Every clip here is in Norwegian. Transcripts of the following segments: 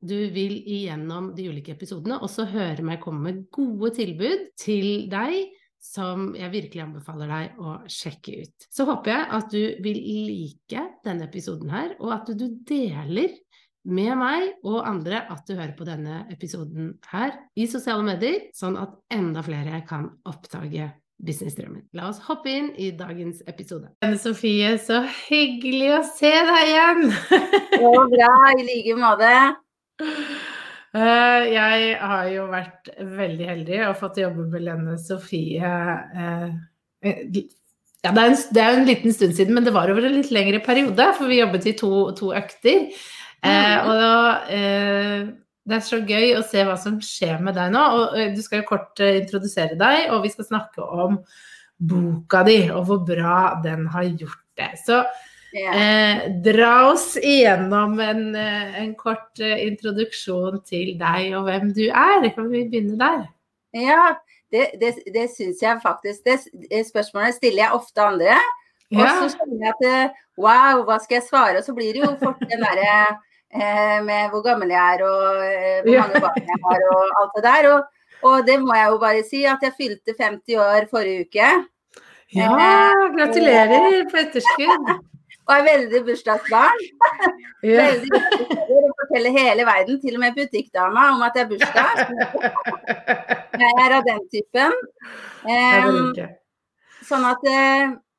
du vil igjennom de ulike episodene også høre meg komme med gode tilbud til deg som jeg virkelig anbefaler deg å sjekke ut. Så håper jeg at du vil like denne episoden her, og at du deler med meg og andre at du hører på denne episoden her i sosiale medier, sånn at enda flere kan oppdage businessdrømmen. La oss hoppe inn i dagens episode. Anne Sofie, så hyggelig å se deg igjen! Så bra, i like måte. Uh, jeg har jo vært veldig heldig og fått jobbe med Lene Sofie uh, ja, det er, en, det er, en, liten stund siden, men det var over en litt lengre periode, for vi jobbet i to, to økter. Eh, og da, eh, det er så gøy å se hva som skjer med deg nå. og eh, Du skal jo kort eh, introdusere deg, og vi skal snakke om boka di og hvor bra den har gjort det. Så eh, dra oss igjennom en, eh, en kort introduksjon til deg og hvem du er. Kan vi begynne der? Ja, det, det, det syns jeg faktisk. Det spørsmålet stiller jeg ofte andre. Og så skjønner jeg at wow, hva skal jeg svare? Og så blir det jo fort den derre Eh, med hvor gammel jeg er og eh, hvor mange barn jeg har og alt det der. Og, og, det må jeg jo bare si, at jeg fylte 50 år forrige uke. Ja, eh, gratulerer på etterskudd. Og er veldig bursdagsbarn. Veldig å fortelle hele verden, til og med butikkdama, om at det er bursdag. Jeg er av den typen. Um, sånn at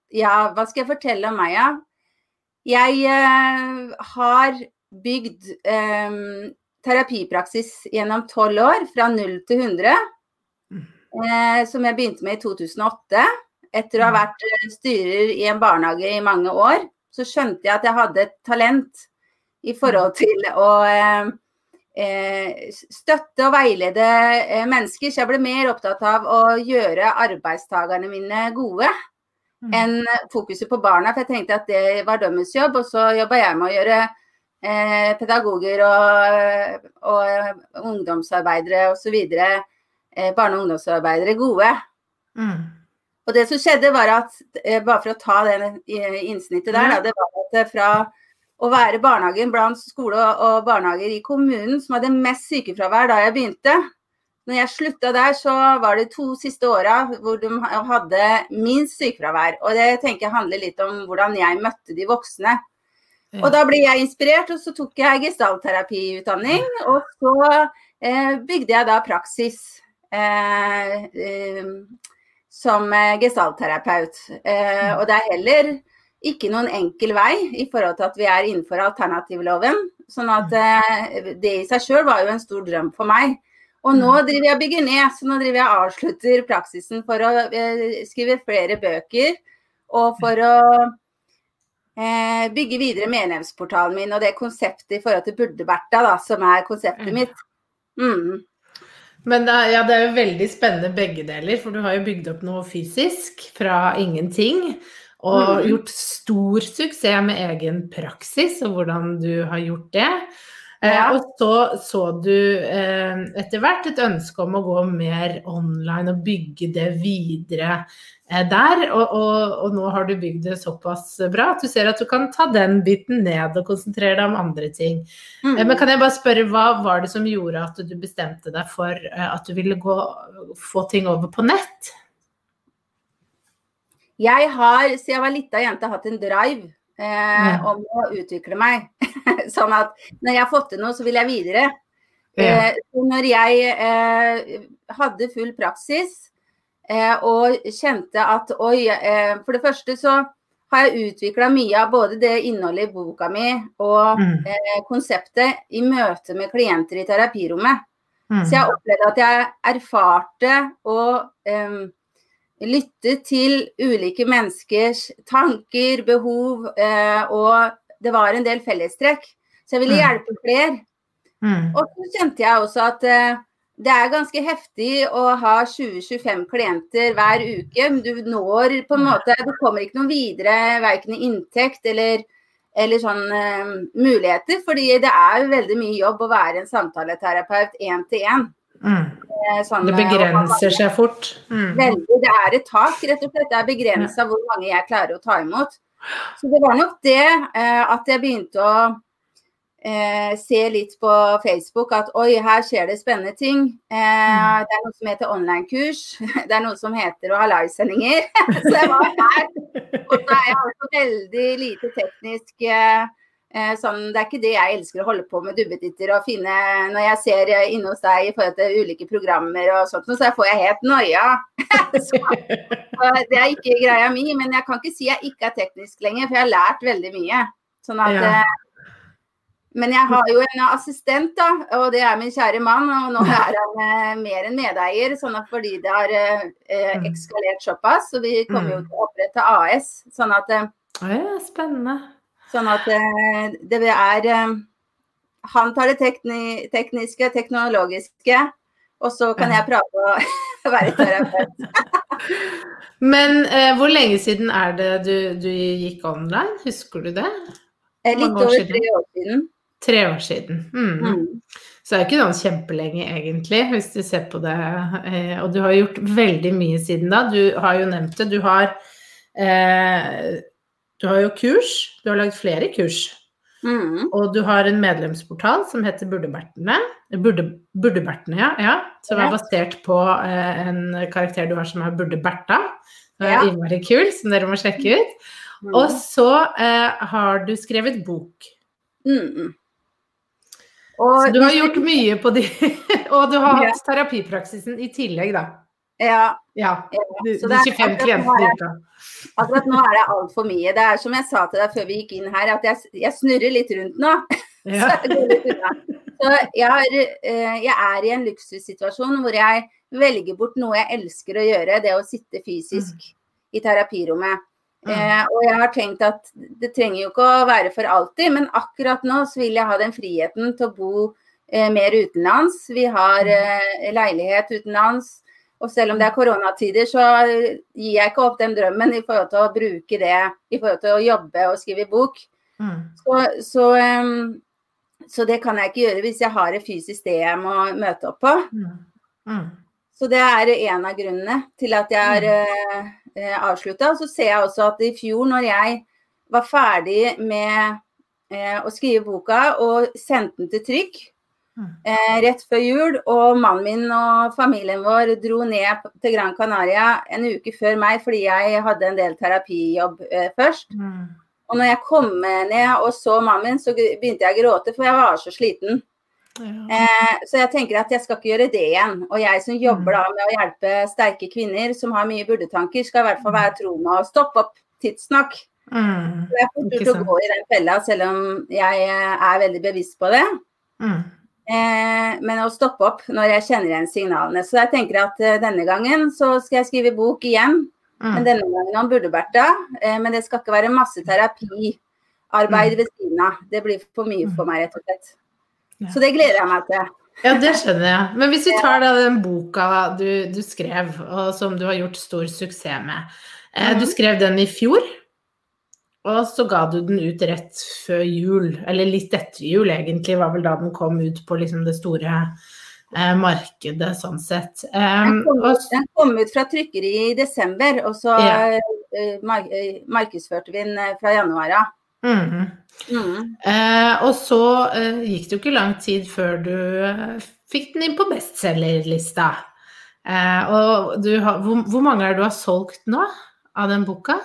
Ja, hva skal jeg fortelle om meg, ja? Jeg uh, har bygd um, terapipraksis gjennom tolv år, fra null til 100. Mm. Eh, som jeg begynte med i 2008. Etter å ha mm. vært eh, styrer i en barnehage i mange år, så skjønte jeg at jeg hadde et talent i forhold mm. til å eh, eh, støtte og veilede eh, mennesker. Så jeg ble mer opptatt av å gjøre arbeidstakerne mine gode enn fokuset på barna. For jeg tenkte at det var dømmens jobb, og så jobba jeg med å gjøre eh, pedagoger og, og ungdomsarbeidere osv. Eh, barne- og ungdomsarbeidere gode. Mm. Og det som skjedde var at, eh, bare for å ta det innsnittet der, da, det var at eh, fra å være barnehagen blant skole og barnehager i kommunen som hadde mest sykefravær da jeg begynte. Når jeg slutta der, så var det to siste åra hvor de hadde minst sykefravær. Og det tenker jeg handler litt om hvordan jeg møtte de voksne. Og da ble jeg inspirert, og så tok jeg gestalterapiutdanning. Og så eh, bygde jeg da praksis eh, eh, som gestaltterapeut. Eh, og det er heller ikke noen enkel vei i forhold til at vi er innenfor alternativloven. Sånn at eh, det i seg sjøl var jo en stor drøm for meg. Og nå mm. driver jeg og bygger ned, så nå driver jeg og avslutter praksisen for å eh, skrive flere bøker. Og for å eh, bygge videre medlemsportalen min og det konseptet i forhold til Burde-Bertha, da, som er konseptet mitt. Mm. Men det er, ja, det er jo veldig spennende begge deler, for du har jo bygd opp noe fysisk fra ingenting. Og mm. gjort stor suksess med egen praksis og hvordan du har gjort det. Eh, ja. og så så du eh, etter hvert et ønske om å gå mer online og bygge det videre eh, der. Og, og, og, nå har du bygd det såpass bra at du ser at du kan ta den biten ned og konsentrere deg om andre ting. Mm. men kan jeg bare spørre, hva var det som gjorde at du bestemte deg for at du ville gå, få ting over på nett? Jeg har siden jeg var lita jente hatt en drive eh, om å utvikle meg. sånn at når jeg har fått til noe, så vil jeg videre. Eh, når jeg eh, hadde full praksis eh, og kjente at oi eh, For det første så har jeg utvikla mye av både det innholdet i boka mi og mm. Eh, konseptet i møte med klienter i terapirommet. Mm. Så jeg opplevde at jeg erfarte og lytte til ulike menneskers tanker, behov, eh, og det var en del fellestrekk. Så jeg ville mm. hjelpe flere. Mm. Og så kjente jeg også at uh, det er ganske heftig å ha 20-25 klienter hver uke. Du når på en måte Du kommer ikke noe videre, verken i inntekt eller, eller sånn uh, muligheter. Fordi det er jo veldig mye jobb å være en samtaleterapeut én til én. Mm. Sånn, det begrenser seg fort. Mm. Veldig. Det er et tak, rett og slett. Det er begrensa hvor mange jeg klarer å ta imot. Så det var nok det eh, at jeg begynte å eh, se litt på Facebook at oi, her skjer det spennende ting. Eh, mm. det er noe som heter online-kurs. Det er noe som heter å ha livesendinger. så jeg var her. Og så er jeg også veldig lite teknisk eh, eh, sånn, Det er ikke det jeg elsker å holde på med duppeditter og finne når jeg ser inne hos deg i forhold til ulike programmer og sånt, så får jeg helt noia. så, det er ikke greia mi, men jeg kan ikke si jeg ikke er teknisk lenger, for jeg har lært veldig mye. Sånn at ja. Eh, men jeg har jo en assistent, da, og det er min kjære mann. Og nå er han eh, mer enn medeier, sånn at fordi det har eh, eh mm. ekskalert såpass. Så vi kommer jo mm. til å opprette AS. Sånn at eh, ja, Spennende. Sånn at eh, det er eh, Han tar det tekni tekniske, teknologiske, og så kan jeg prate og være terapeut. Men hvor lenge siden er det du, du gikk online? Husker du det? Litt over tre år siden. Tre år siden. Mm. Mm. Så det er ikke sånn kjempelenge, egentlig, hvis du ser på det. Eh, og du har gjort veldig mye siden da. Du har jo nevnt det. Du har, eh, du har jo kurs. Du har lagd flere kurs. Mm. Og du har en medlemsportal som heter Burdebertene. Burde, Burdebertene, ja, ja. Som er basert på eh, en karakter du har som er Burdeberta. Det er ja. innmari kul, som dere må sjekke ut. Mm. Og så eh, har du skrevet bok. Mm. Og, så du har gjort mye på de Og du har hatt terapipraksisen i tillegg, da. Ja. ja. De, de 25 klientene i uka. Akkurat nå er det altfor mye. Det er som jeg sa til deg før vi gikk inn her, at jeg, jeg snurrer litt rundt nå. Ja. så jeg, har, eh, jeg, er i en luksussituasjon hvor jeg velger bort noe jeg elsker å gjøre, det å sitte fysisk mm. i terapirommet. Mm. Eh, og jeg har tenkt at det trenger jo ikke å være for alltid, men akkurat nå så vil jeg ha den friheten til å bo eh, mer utenlands. Vi har mm. eh, leilighet utenlands. Og selv om det er koronatider, så gir jeg ikke opp den drømmen i forhold til å bruke det i forhold til å jobbe og skrive bok. Mm. Så, så, så, det kan jeg ikke gjøre hvis jeg har et fysisk sted jeg må møte opp på. Mm. mm. Så det er en av grunnene til at jeg har uh, eh, avslutta. Så ser jeg også at i fjor, når jeg var ferdig med eh, å skrive boka og sendte den til trykk mm. Rett før jul, og mannen min og familien vår dro ned til Gran Canaria en uke før meg fordi jeg hadde en del terapijobb eh, først. Mm. Og når jeg kom ned og så mannen min, så begynte jeg å gråte, for jeg var så sliten. Eh, så jeg tenker at jeg skal ikke gjøre det igjen. Og jeg som jobber da med å hjelpe sterke kvinner som har mye burdetanker, skal i hvert fall være tro med å stoppe opp tidsnok. Mm, så jeg får til å gå i den fella, selv om jeg eh, er veldig bevisst på det. Mm. Eh, men å stoppe opp når jeg kjenner igjen signalene. Så jeg tenker at eh, denne gangen så skal jeg skrive bok igjen. Mm. Men denne gangen om Burdeberta. Eh, men det skal ikke være masse terapiarbeid mm. ved siden av. Det blir for mye for meg, rett og slett. Så det gleder jeg meg til. Ja, det skjønner jeg. Men hvis vi tar da den boka du, du skrev, og som du har gjort stor suksess med. Eh, du mhm. skrev den i fjor, og så ga du den ut rett før jul. Eller litt etter jul, egentlig, var vel da den kom ut på liksom det store eh, markedet, sånn sett. Um, den, kom den, kom ut, fra trykkeri i desember, og så ja. uh, markedsførte vi den fra januar av. Mm. Mm. Uh, og så uh, gikk det jo ikke lang tid før du eh, fikk den inn på bestselgerlista. Eh, og har, hvor, hvor, mange er det du har solgt nå av den boka?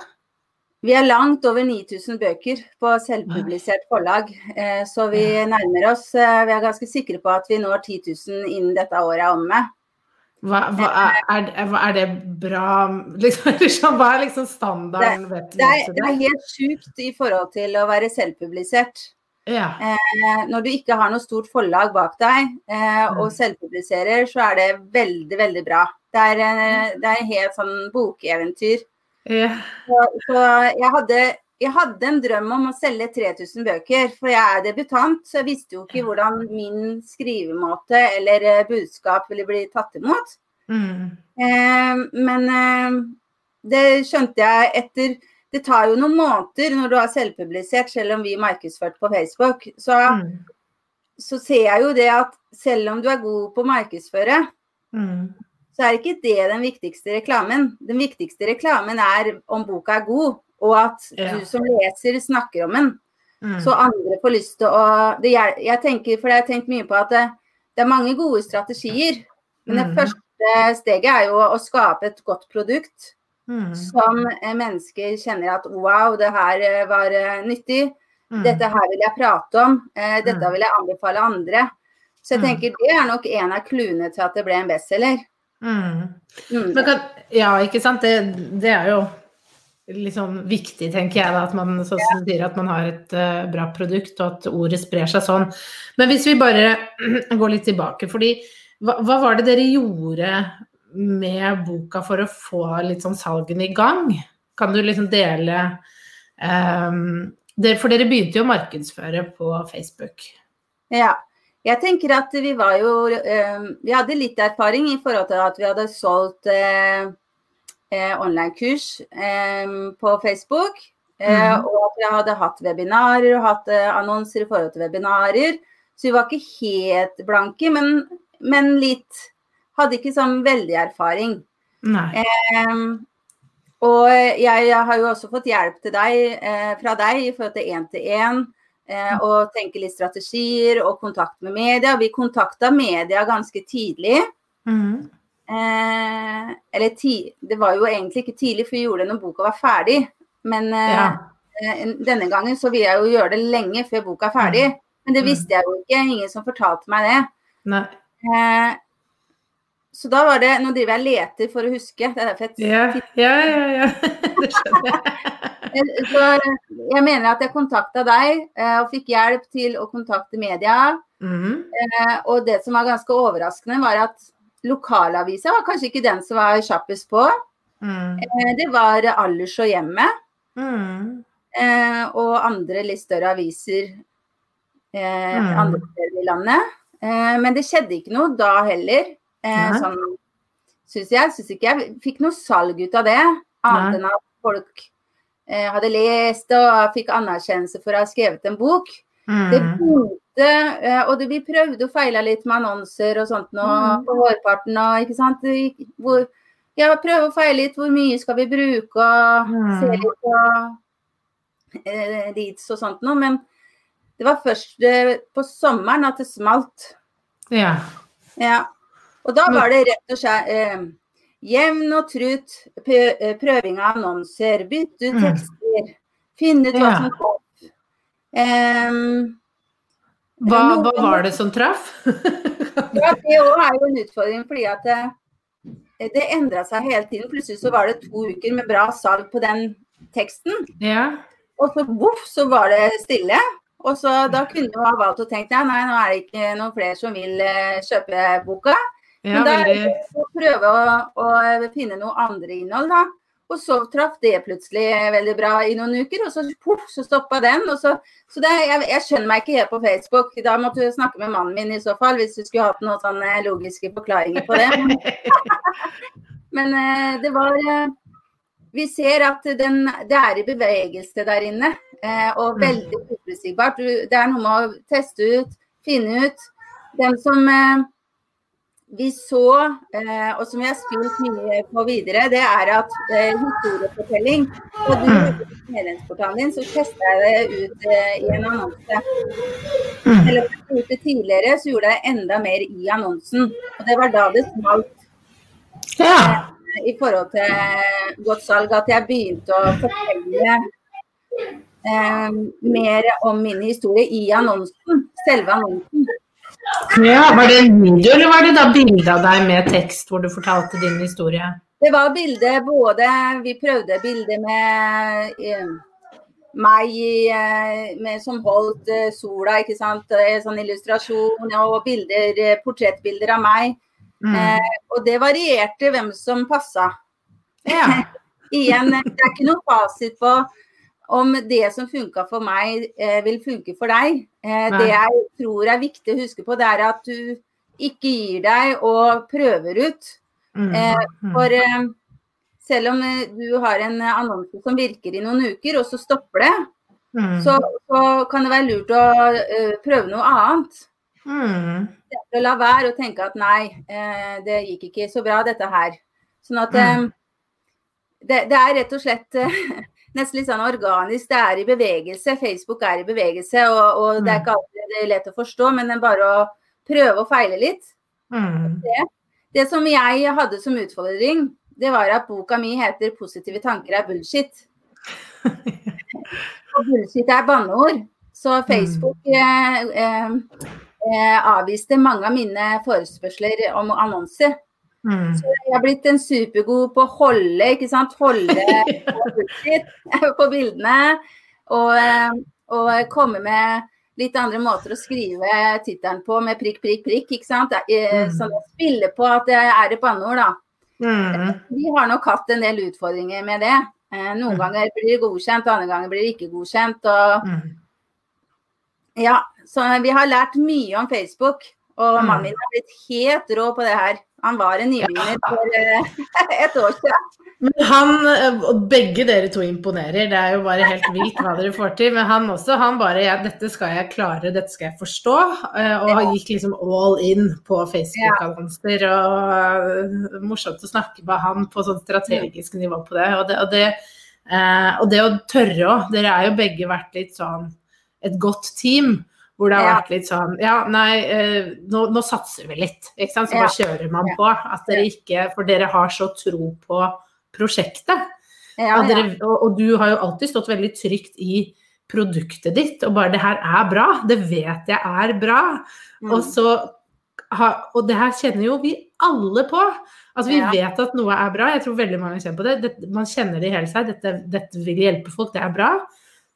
Vi er langt over 9000 bøker på selvpublisert forlag, eh, så vi nærmer oss. Eh, vi er ganske sikre på at vi når 10 000 innen dette året er omme. Hva, hva er, er, er, det bra liksom, liksom, Hva er liksom standarden? Det, det, er, det er helt sjukt i forhold til å være selvpublisert. Ja. Eh, når du ikke har noe stort forlag bak deg eh, og selvpubliserer, så er det veldig, veldig bra. Det er, eh, det er helt sånn bokeventyr. Ja. Så, så, jeg hadde jeg hadde en drøm om å selge 3000 bøker, for jeg er debutant. Så jeg visste jo ikke hvordan min skrivemåte eller eh, budskap ville bli tatt imot. Mm. Eh, men eh, det skjønte jeg etter Det tar jo noen måneder når du har selvpublisert, selv om vi markedsførte på Facebook. Så, mm. så ser jeg jo det at selv om du er god på å markedsføre, mm. Så er ikke det den viktigste reklamen. Den viktigste reklamen er om boka er god og at ja. du som leser snakker om den. Mm. Så andre får lyst til å det, jeg, jeg, tenker, For jeg har tenkt mye på at det, det er mange gode strategier. Men det mm. første steget er jo å skape et godt produkt mm. som mennesker kjenner at wow, det her eh, var eh, nyttig. Mm. Dette her vil jeg prate om. Eh, dette mm. vil jeg anbefale andre. Så jeg mm. tenker det er nok en av clouene til at det ble en bestselger. Kan, ja, ikke sant. Det, det er jo liksom viktig, tenker jeg, da, at man, sånn som du sier, at man har et uh, bra produkt, og at ordet sprer seg sånn. Men hvis vi bare går litt tilbake, fordi hva, hva, var det dere gjorde med boka for å få litt sånn salgene i gang? Kan du liksom dele um, det, For dere begynte jo å markedsføre på Facebook. Ja. Jeg tenker at vi var jo um, Vi hadde litt erfaring i forhold til at vi hadde solgt uh, eh, online-kurs eh, på Facebook. Eh, mm. Og at vi hadde hatt webinarer og hatt eh, annonser i forhold til webinarer. Så vi var ikke helt blanke, men, men litt Hadde ikke sånn veldig erfaring. og jeg, jeg, har jo også fått hjelp deg, eh, fra deg i forhold til én-til-én. Eh, og tenke litt strategier og kontakt med media. Vi kontakta media ganske tidlig. Mm. Eh, eller ti, det var jo egentlig ikke tidlig, for vi gjorde det når boka var ferdig. Men eh, ja. eh, denne gangen så vil jeg jo gjøre det lenge før boka er ferdig. Mm. Men det mm. visste jeg jo ikke. Ingen som fortalte meg det. Eh, så da var det Nå driver jeg og leter for å huske. Det er derfor jeg Ja, ja, ja. Det skjønner jeg. Eh, så jeg mener at jeg kontakta deg eh, og fikk hjelp til å kontakte media. Mm. og det som var ganske overraskende, var at Lokalavisa var kanskje ikke den som var kjappest på. Mm. Eh, det var Allers og Hjemmet. Mm. Eh, og andre litt større aviser eh, mm. andre steder i landet. Eh, men det skjedde ikke noe da heller. Eh, sånn syns jeg. Syns ikke jeg fikk noe salg ut av det. Annet enn at folk eh, hadde lest og fikk anerkjennelse for å ha skrevet en bok. Mm. Det begynte, eh, og det, vi prøvde å feile litt med annonser og sånt nå mm. på vårparten. Og, ikke sant? Hvor, ja, prøve å feile litt hvor mye skal vi bruke, og mm. se litt på eh, og sånt noe. Men det var først eh, på sommeren at det smalt. Ja. ja. Og da var det rett og slett eh, jevn og trutt eh, prøving av annonser, bytte ut mm. tekster, finne ut hva som kom Eh, hva, hva, var det som traff? ja, Det òg er jo en utfordring, fordi at det, det endra seg hele tiden. Plutselig så var det to uker med bra salg på den teksten. Ja. Og så voff, så var det stille. Og så Da kunne du ha valgt å tenke ja, nei, nå er det ikke noen flere som vil uh, kjøpe boka. Ja, Men da veldig... å prøve å, å, finne noe andre innhold, da. Og så traff det plutselig veldig bra i noen uker, og så, puff, så stoppa den. Så, så det, jeg, jeg, skjønner meg ikke helt på Facebook. Da måtte du snakke med mannen min i så fall, hvis du skulle hatt noen sånne logiske forklaringer på det. Men eh, det var eh, Vi ser at den, det er i bevegelse der inne, eh, og mm. veldig uforutsigbart. Det er noe med å teste ut, finne ut. Den som vi så, eh, og som vi har spilt mye på videre, det er at eh, historiefortelling Og du mm. medlemsportalen din, så testa jeg det ut eh, i en annonse. Mm. Eller jeg det tidligere, så gjorde jeg enda mer i annonsen. Og det var da det smalt. Ja. I forhold til godt salg, at jeg begynte å fortelle eh, mer om min historie i annonsen. Selve annonsen. Ja, Var det en video, eller var det da bilde av deg med tekst hvor du fortalte din historie? Det var bilde både Vi prøvde bilde med eh, meg eh, med, som holdt eh, sola, ikke sant. Sånn illustrasjon og bilder, portrettbilder av meg. Mm. Eh, og det varierte hvem som passa. Ja. Igjen, det er ikke noe fasit på om det som funka for meg, eh, vil funke for deg. Eh, det jeg tror er viktig å huske på, det er at du ikke gir deg og prøver ut. Mm. Eh, Mm. for selv om du har en annonse som virker i noen uker, og så stopper det, Mm. så, så kan det være lurt å prøve noe annet. Mm. å la være å tenke at nei, eh, det gikk ikke så bra dette her. Sånn at det, det er rett og slett nesten litt sånn organisk. Det er i bevegelse. Facebook er i bevegelse, og, og det er Mm. ikke alltid det lett å forstå, men det er bare å prøve og feile litt. Mm. Det som jeg hadde som utfordring, det var at boka mi heter 'Positive tanker er bullshit'. Og bullshit er banneord. Så Facebook eh, eh, eh, avviste mange av mine forespørsler om annonser. Mm. Så jeg har blitt en supergod på å holde, ikke sant. Holde på bildene. Og, eh, og komme med litt andre måter å skrive tittelen på med prikk, prikk, prikk. ikke sant? Eh, Mm. Sånn å spille på at det er et banneord, da. Mm. Vi har nok hatt en del utfordringer med det. Eh, Noen Mm. ganger blir det godkjent, andre ganger blir det ikke godkjent. Og Mm. ja, så vi har lært mye om Facebook. Og mannen min har blitt helt rå på det her. Han var en nybegynner for eh, et år siden. Men han, eh, begge dere to imponerer, det er jo bare helt vilt hva dere får til. Men han også, han bare ja, dette skal jeg klare, dette skal jeg forstå. eh, Og han gikk liksom all in på Facebook-annonser. Og morsomt å snakke med han på sånn strategisk nivå på det. Og det, og det, og det å tørre òg. Dere er jo begge vært litt sånn et godt team. Hvor det har vært litt sånn Ja, nei, eh, nå, nå satser vi litt. Ikke sant? Så Ja. kjører man på. At dere ikke For dere har så tro på prosjektet. Dere, og, og du har jo alltid stått veldig trygt i produktet ditt, og bare 'det her er bra', det vet jeg er bra. Mm. Og, så, og det her kjenner jo vi alle på. Altså Vi Ja. vet at noe er bra, jeg tror veldig mange kjenner på det. det man kjenner det i hele seg, dette, dette vil hjelpe folk, det er bra.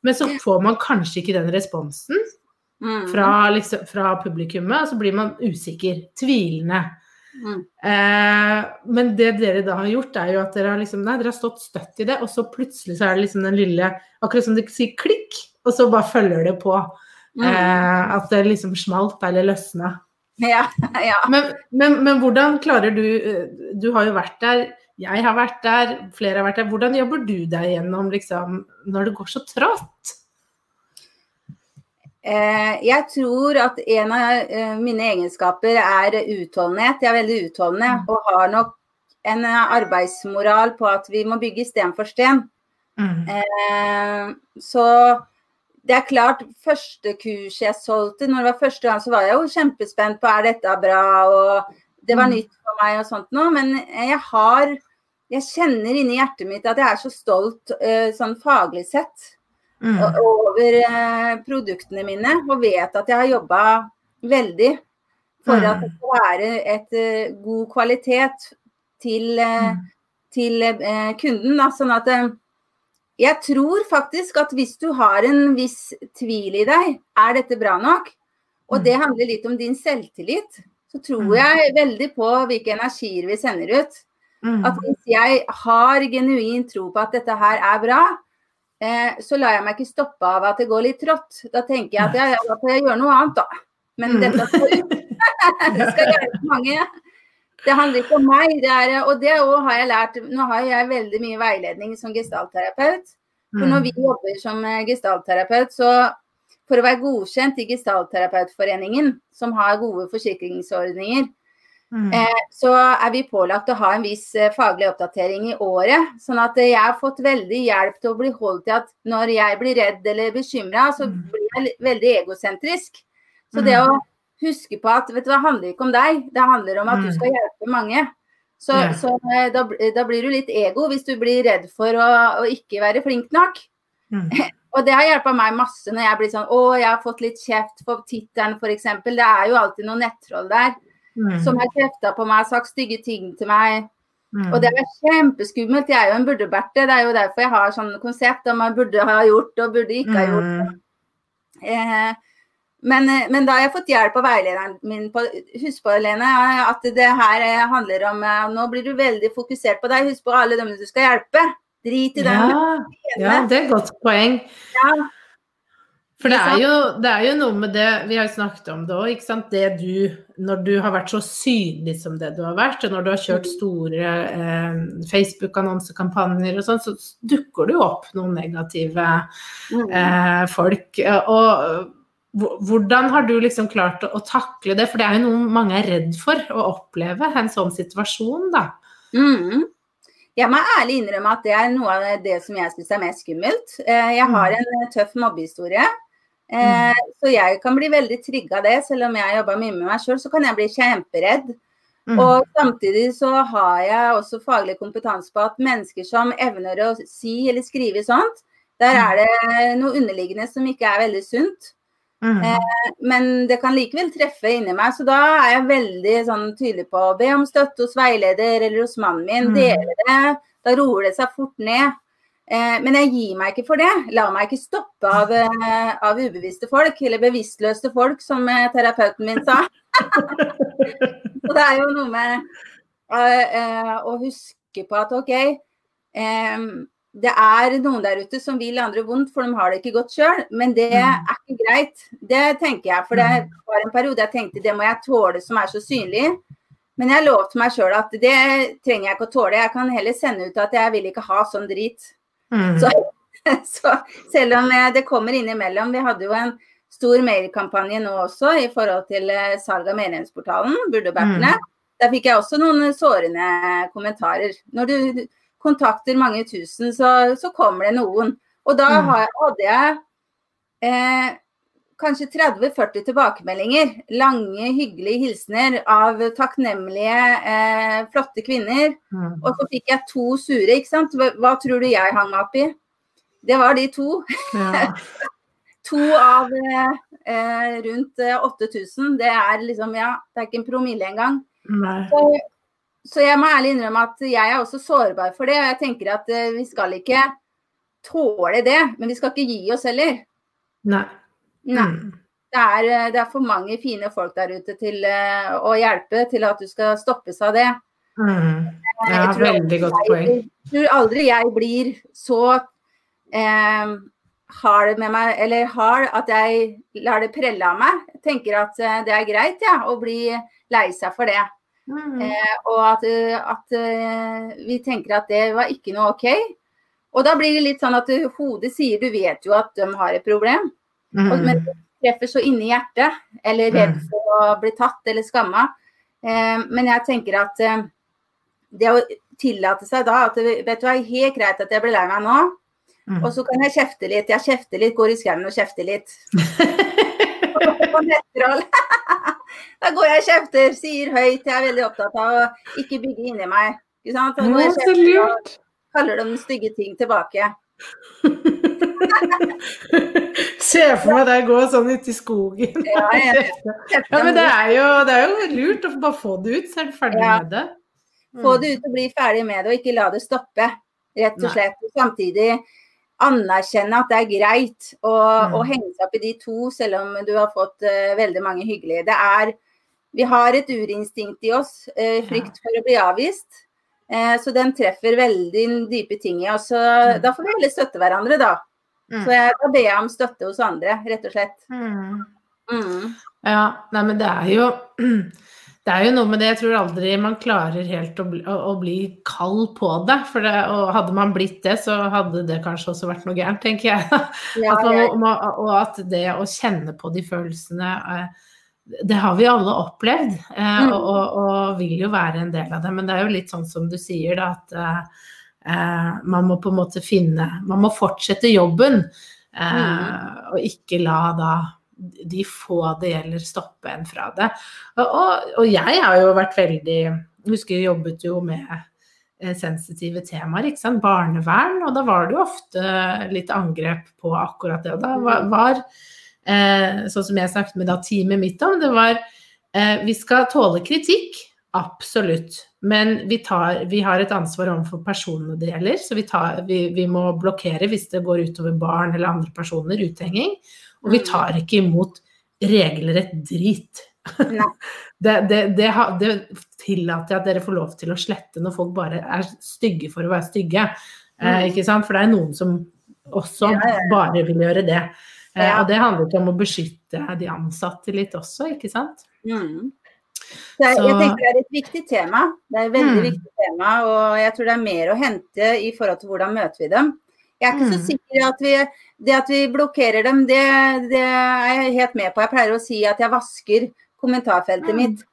Men så får man kanskje ikke den responsen Mm. fra, liksom, fra publikummet, så blir man usikker, tvilende. Mm. Eh, men det dere da har gjort, er jo at dere har, liksom, nei, dere har stått støtt i det, og så plutselig så er det liksom den lille Akkurat som du sier klikk, og så bare følger det på. Mm. Eh, at det liksom smalt eller løsna. Ja, ja. Men, men, men hvordan klarer du eh, Du har jo vært der, jeg har vært der, flere har vært der. Hvordan jobber du deg gjennom liksom, når det går så trått? Eh, jeg tror at en av eh, mine egenskaper er utholdenhet. Jeg er veldig utholdende og har nok en eh, arbeidsmoral på at vi må bygge sten for sten. Mm. Eh, så det er klart, første kurs jeg solgte, når det var første gang, så var jeg jo kjempespent på er dette bra, og det var Mm. nytt for meg og sånt noe. Men jeg har Jeg kjenner inni hjertet mitt at jeg er så stolt eh, sånn faglig sett Mm. over eh, produktene mine, og vet at jeg har jobba veldig for at det skal være et eh, god kvalitet til, eh, Mm. til kunden. Da. Sånn at jeg tror faktisk at hvis du har en viss tvil i deg, er dette bra nok? Og Mm. det handler litt om din selvtillit. Så tror Mm. jeg veldig på hvilke energier vi sender ut. Mm. At hvis jeg har genuin tro på at dette her er bra, eh, så lar jeg meg ikke stoppe av at det går litt trått. Da tenker jeg at ja, ja, da får jeg gjøre noe annet, da. Men Mm. dette skal ut. det skal hjelpe mange. Det handler ikke om meg. Det er, og det har jeg lært. Nå har jeg veldig mye veiledning som gestaltterapeut. For når vi jobber som eh, gestaltterapeut, så for å være godkjent i Gestaltterapeutforeningen, som har gode forsikringsordninger, Mm. eh, så er vi pålagt å ha en viss eh, faglig oppdatering i året. Sånn at eh, jeg har fått veldig hjelp til å bli holdt til at når jeg blir redd eller bekymra, så Mm. blir jeg veldig egosentrisk. Så Mm. det å huske på at vet du, det handler ikke om deg, det handler om at du Mm. skal hjelpe mange. Så, Ja. så da, da blir du litt ego hvis du blir redd for å, å ikke være flink nok. Mm. Og det har hjulpet meg masse når jeg blir sånn Å, jeg har fått litt kjeft for tittelen, f.eks. Det er jo alltid noen nettroll der Mm. som har kjefta på meg, sagt stygge ting til meg. Mm. Og det er kjempeskummelt. Jeg er jo en burdeberte. Det er jo derfor jeg har sånn konsept om man burde ha gjort og burde ikke ha gjort. Mm. Eh, men, men da har jeg fått hjelp av veilederen min på Husk på, Lene, at det her eh, handler om eh, Nå blir du veldig fokusert på deg. Husk på alle dem du skal hjelpe. Drit i dem. Ja, ja, det er et godt poeng. Ja. For det er, jo, det er jo noe med det Vi har jo snakket om det òg, ikke sant. Det du Når du har vært så synlig som det du har vært, og når du har kjørt store eh, Facebook-annonsekampanjer og sånn, så dukker det jo opp noen negative eh, folk. Og hvordan har du liksom klart å, å, takle det? For det er jo noe mange er redd for å oppleve, en sånn situasjon, da. Mm. Jeg må ærlig innrømme at det er noe av det som jeg syns er mest skummelt. Eh, jeg har en tøff mobbehistorie. Eh, mm. Så jeg kan bli veldig trigga av det, selv om jeg jobber mye med meg sjøl, så kan jeg bli kjemperedd. Mm. Og samtidig så har jeg også faglig kompetanse på at mennesker som evner å si eller skrive sånt, der mm. er det noe underliggende som ikke er veldig sunt. Mm. Eh, men det kan likevel treffe inni meg, så da er jeg veldig sånn, tydelig på å be om støtte hos veileder eller hos mannen min. Mm. Dele det. Da roer det seg fort ned. Eh, men jeg gir meg ikke for det. La meg ikke stoppe av, eh, av ubevisste folk, eller bevisstløse folk, som eh, terapeuten min sa. Så det er jo noe med å huske på at OK, det er noen der ute som vil andre vondt, for de har det ikke godt sjøl. Men det mm. er ikke greit. Det tenker jeg. For det mm. var en periode jeg tenkte det må jeg tåle som er så synlig. Men jeg lovte meg sjøl at det trenger jeg ikke å tåle. Jeg kan heller sende ut at jeg vil ikke ha sånn drit. Mm. Så, så, selv om det kommer innimellom Vi hadde jo en stor mailkampanje nå også i forhold til eh, salg av medlemsportalen, Burdebærtene. Mm. Der fikk jeg også noen sårende kommentarer. Når du kontakter mange tusen, så, så kommer det noen. Og da mm. hadde jeg eh, kanskje 30-40 tilbakemeldinger. Lange, hyggelige hilsener av takknemlige, eh, flotte kvinner. Mm. Og så fikk jeg to sure, ikke sant. Hva, hva, tror du jeg hang meg opp i? Det var de to. Ja. to av eh, rundt 8000. Det er liksom, ja, det er ikke en promille engang. Så, så jeg må ærlig innrømme at jeg er også sårbar for det. Og jeg tenker at eh, vi skal ikke tåle det, men vi skal ikke gi oss heller. Nei. Nei. Mm. Det er, eh, det er, for mange fine folk der ute til uh, å hjelpe til at du skal stoppes av det. Mm. Eh, ja, veldig godt poeng. Jeg tror aldri jeg blir så eh, hard med meg, eller hard at jeg lar det prelle av meg. Jeg tenker at det er greit ja, å bli lei seg for det. Mm. Eh, og at, at vi tenker at det var ikke noe OK. Og da blir det litt sånn at hodet sier du vet jo at de har et problem. Mm. Og, men det treffer så inni hjertet, eller redd mm. for å bli tatt eller skamma. Eh, men jeg tenker at eh, det å tillate seg da at vet du hva, helt greit at jeg blir lei meg nå, mm. og så kan jeg kjefte litt. Jeg kjefter litt, går i skauen og kjefter litt. da går jeg og kjefter, sier høyt. Jeg er veldig opptatt av å ikke bygge inni meg. Ikke sant? Da går jeg kjefter og kaller dem stygge ting tilbake. Se for meg deg gå sånn ute i skogen. Ja, ja. ja men det er, jo, det er, jo, lurt å bare få det ut, så er du ferdig med det. Mm. Få det ut og bli ferdig med det, og ikke la det stoppe, rett og slett. Og samtidig anerkjenne at det er greit å, mm. å, henge seg opp i de to, selv om du har fått uh, veldig mange hyggelige. Det er Vi har et urinstinkt i oss, uh, frykt for å bli avvist. Eh, så den treffer veldig dype ting i oss. Mm. Da får vi heller støtte hverandre, da. Mm. Så jeg, da ber jeg om støtte hos andre, rett og slett. Mm. mm. Ja, nei, men det er jo det er jo noe med det, jeg tror aldri man klarer helt å bli, å, å bli kald på det. For det, og hadde man blitt det, så hadde det kanskje også vært noe gærent, tenker jeg. Ja, at man, og at det å kjenne på de følelsene eh, det har vi alle opplevd, eh, mm. og, og, og, vil jo være en del av det. Men det er jo litt sånn som du sier, da, at eh man må på en måte finne Man må fortsette jobben, eh, mm. og ikke la da de få det gjelder, stoppe en fra det. Og, og jeg har jo vært veldig Jeg husker jeg jobbet jo med eh, sensitive temaer, ikke sant. Barnevern, og da var det jo ofte litt angrep på akkurat det. Og da var, var eh, sånn som jeg snakket med da teamet mitt om, det var eh, vi skal tåle kritikk, absolutt. Men vi, tar, vi har et ansvar overfor personene det gjelder, så vi, tar, vi, vi, må blokkere hvis det går utover barn eller andre personer, uthenging. Og vi mm. tar ikke imot regelrett drit. det, det, det, det, tillater jeg at dere får lov til å slette når folk bare er stygge for å være stygge. Eh, ikke sant? For det er noen som også bare vil gjøre det. Eh, Og det handler ikke om å beskytte de ansatte litt også, ikke sant? Mm. Så jeg, Så- tenker det er et viktig tema. Det er et veldig Mm. viktig tema, og jeg tror det er mer å hente i forhold til hvordan møter vi dem. Jeg er ikke så Mm. sikker at vi, det at vi blokkerer dem, det, det er jeg helt med på. Jeg pleier å si at jeg vasker kommentarfeltet Mm. mitt.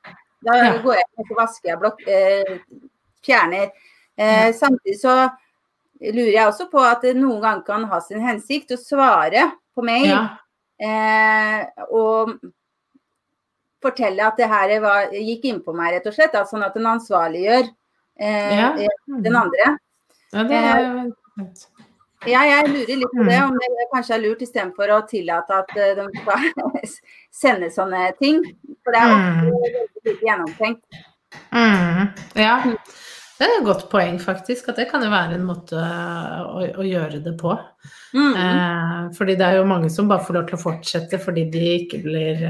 Da Ja. går jeg og vasker jeg blok eh, fjerner. Eh, samtidig så lurer jeg også på at det noen ganger kan ha sin hensikt å svare på mail. Ja. Eh, og fortelle at det her var, gikk innpå meg, rett og slett. Da, sånn at den ansvarliggjør eh, Ja. den andre. ja, det er fint. Ja, jeg lurer litt på det, Mm. om det kanskje er lurt istedenfor å tillate at eh, de skal sende sånne ting. For det er ofte veldig lite gjennomtenkt. Mm. Ja. Det er et godt poeng, faktisk. At det kan jo være en måte å, å gjøre det på. Mm. Eh, fordi det er jo mange som bare får lov til å fortsette fordi de ikke blir,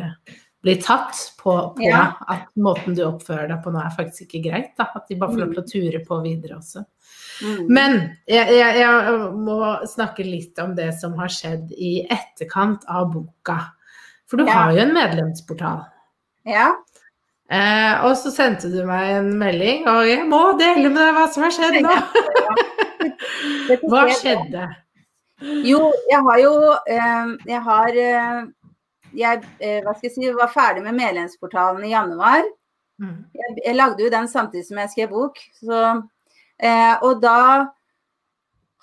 blir tatt på, på Ja. at måten du oppfører deg på nå er faktisk ikke greit. Da. At de bare får lov til å ture på videre også. Mm. Men jeg, jeg, jeg må snakke litt om det som har skjedd i etterkant av boka. For du Ja. har jo en medlemsportal. Ja. Eh, og så sendte du meg en melding, og jeg må dele med deg hva som har skjedd nå. Hva skjedde? Jo, jeg har jo eh, Jeg har eh, Jeg eh, jeg si, var ferdig med medlemsportalen i januar. Mm. jeg, jeg lagde jo den samtidig som jeg skrev bok. Så, eh, og da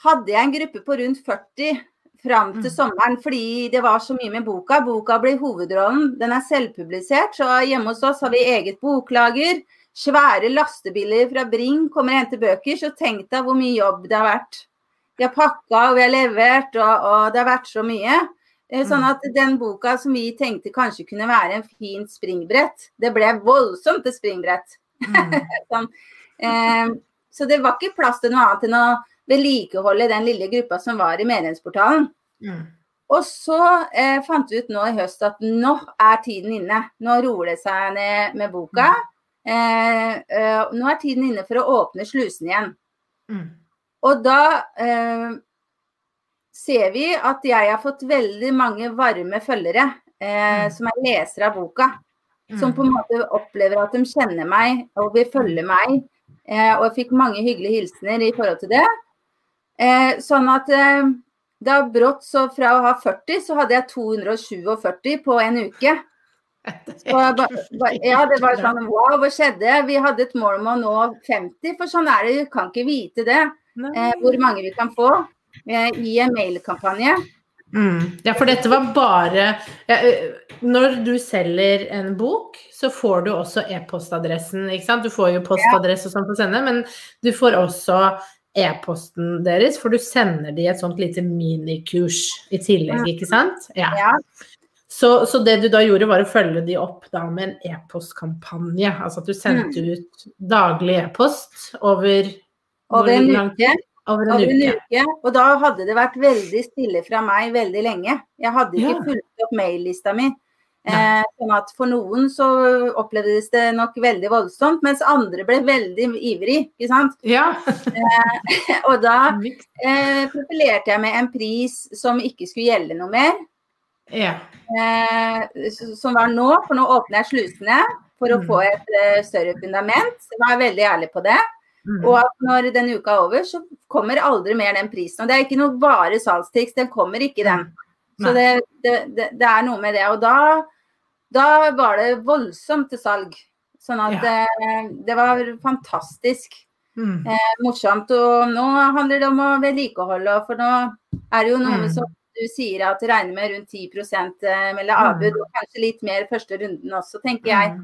hadde jeg en gruppe på rundt 40 fram til Mm. sommeren, fordi det var så mye med boka. Boka blir hovedrollen. Den er selvpublisert, så hjemme hos oss har vi eget boklager. Svære lastebiler fra Bring kommer og henter bøker, så tenk deg hvor mye jobb det har vært. Vi har pakka og vi har levert, og, og det har vært så mye. Sånn Mm. at den boka som vi tenkte kanskje kunne være en fint springbrett, det ble voldsomt et springbrett. Mm. Sånn. Eh, så det var ikke plass til noe annet enn å vedlikeholde den lille gruppa som var i medlemsportalen. Mm. Og så eh, fant vi ut nå i høst at nå er tiden inne. Nå roer det seg ned med boka. Eh, eh, nå er tiden inne for å åpne slusen igjen. Mm. Og da eh, ser vi at jeg har fått veldig mange varme følgere eh, Mm. som er lesere av boka. Som på en måte opplever at de kjenner meg og vil følge meg. Eh, og jeg fikk mange hyggelige hilsener i forhold til det. Eh, sånn at eh, da brått så fra å ha 40, så hadde jeg 247 på en uke. Så, ba, ba, ja, det var sånn wow, hva skjedde? Vi hadde et mål om å nå 50, for sånn er det, du kan ikke vite det. Eh, hvor mange vi kan få i en mailkampanje. Mm. Ja, for dette var bare ja, eh, Når du selger en bok, så får du også e-postadressen, ikke sant? Du får jo postadresse og sånn på sende, men du får også e-posten deres, for du sender de et sånt lite minikurs i tillegg, ikke sant? Ja. Ja. Så, så det du da gjorde, var å følge de opp da med en e-postkampanje. Altså at du sendte ut daglig e-post over Over en lang uke. Over en Over en uke. uke. Og da hadde det vært veldig stille fra meg veldig lenge. Jeg hadde ikke Ja. fulgt opp maillista mi. Eh, sånn at for noen så opplevdes det nok veldig voldsomt, mens andre ble veldig ivrig. ikke sant? Ja. Og da eh, profilerte jeg med en pris som ikke skulle gjelde noe mer. ja. Eh, som var nå, for nå åpner jeg slusene for å Mm. få et eh, større fundament. Jeg var veldig ærlig på det. Mm. Og at når den uka er over, så kommer aldri mer den prisen. Og det er ikke noe bare salgstriks, den kommer ikke den. Så det, det, det, det er noe med det. Og da, da var det voldsomt til salg. Sånn at ja. det var fantastisk Mm. eh, morsomt. Og nå handler det om å vedlikeholde, for nå er det jo noe Mm. som du sier at regner med rundt 10 eh, melder avbud, og kanskje litt mer første runden også, tenker jeg.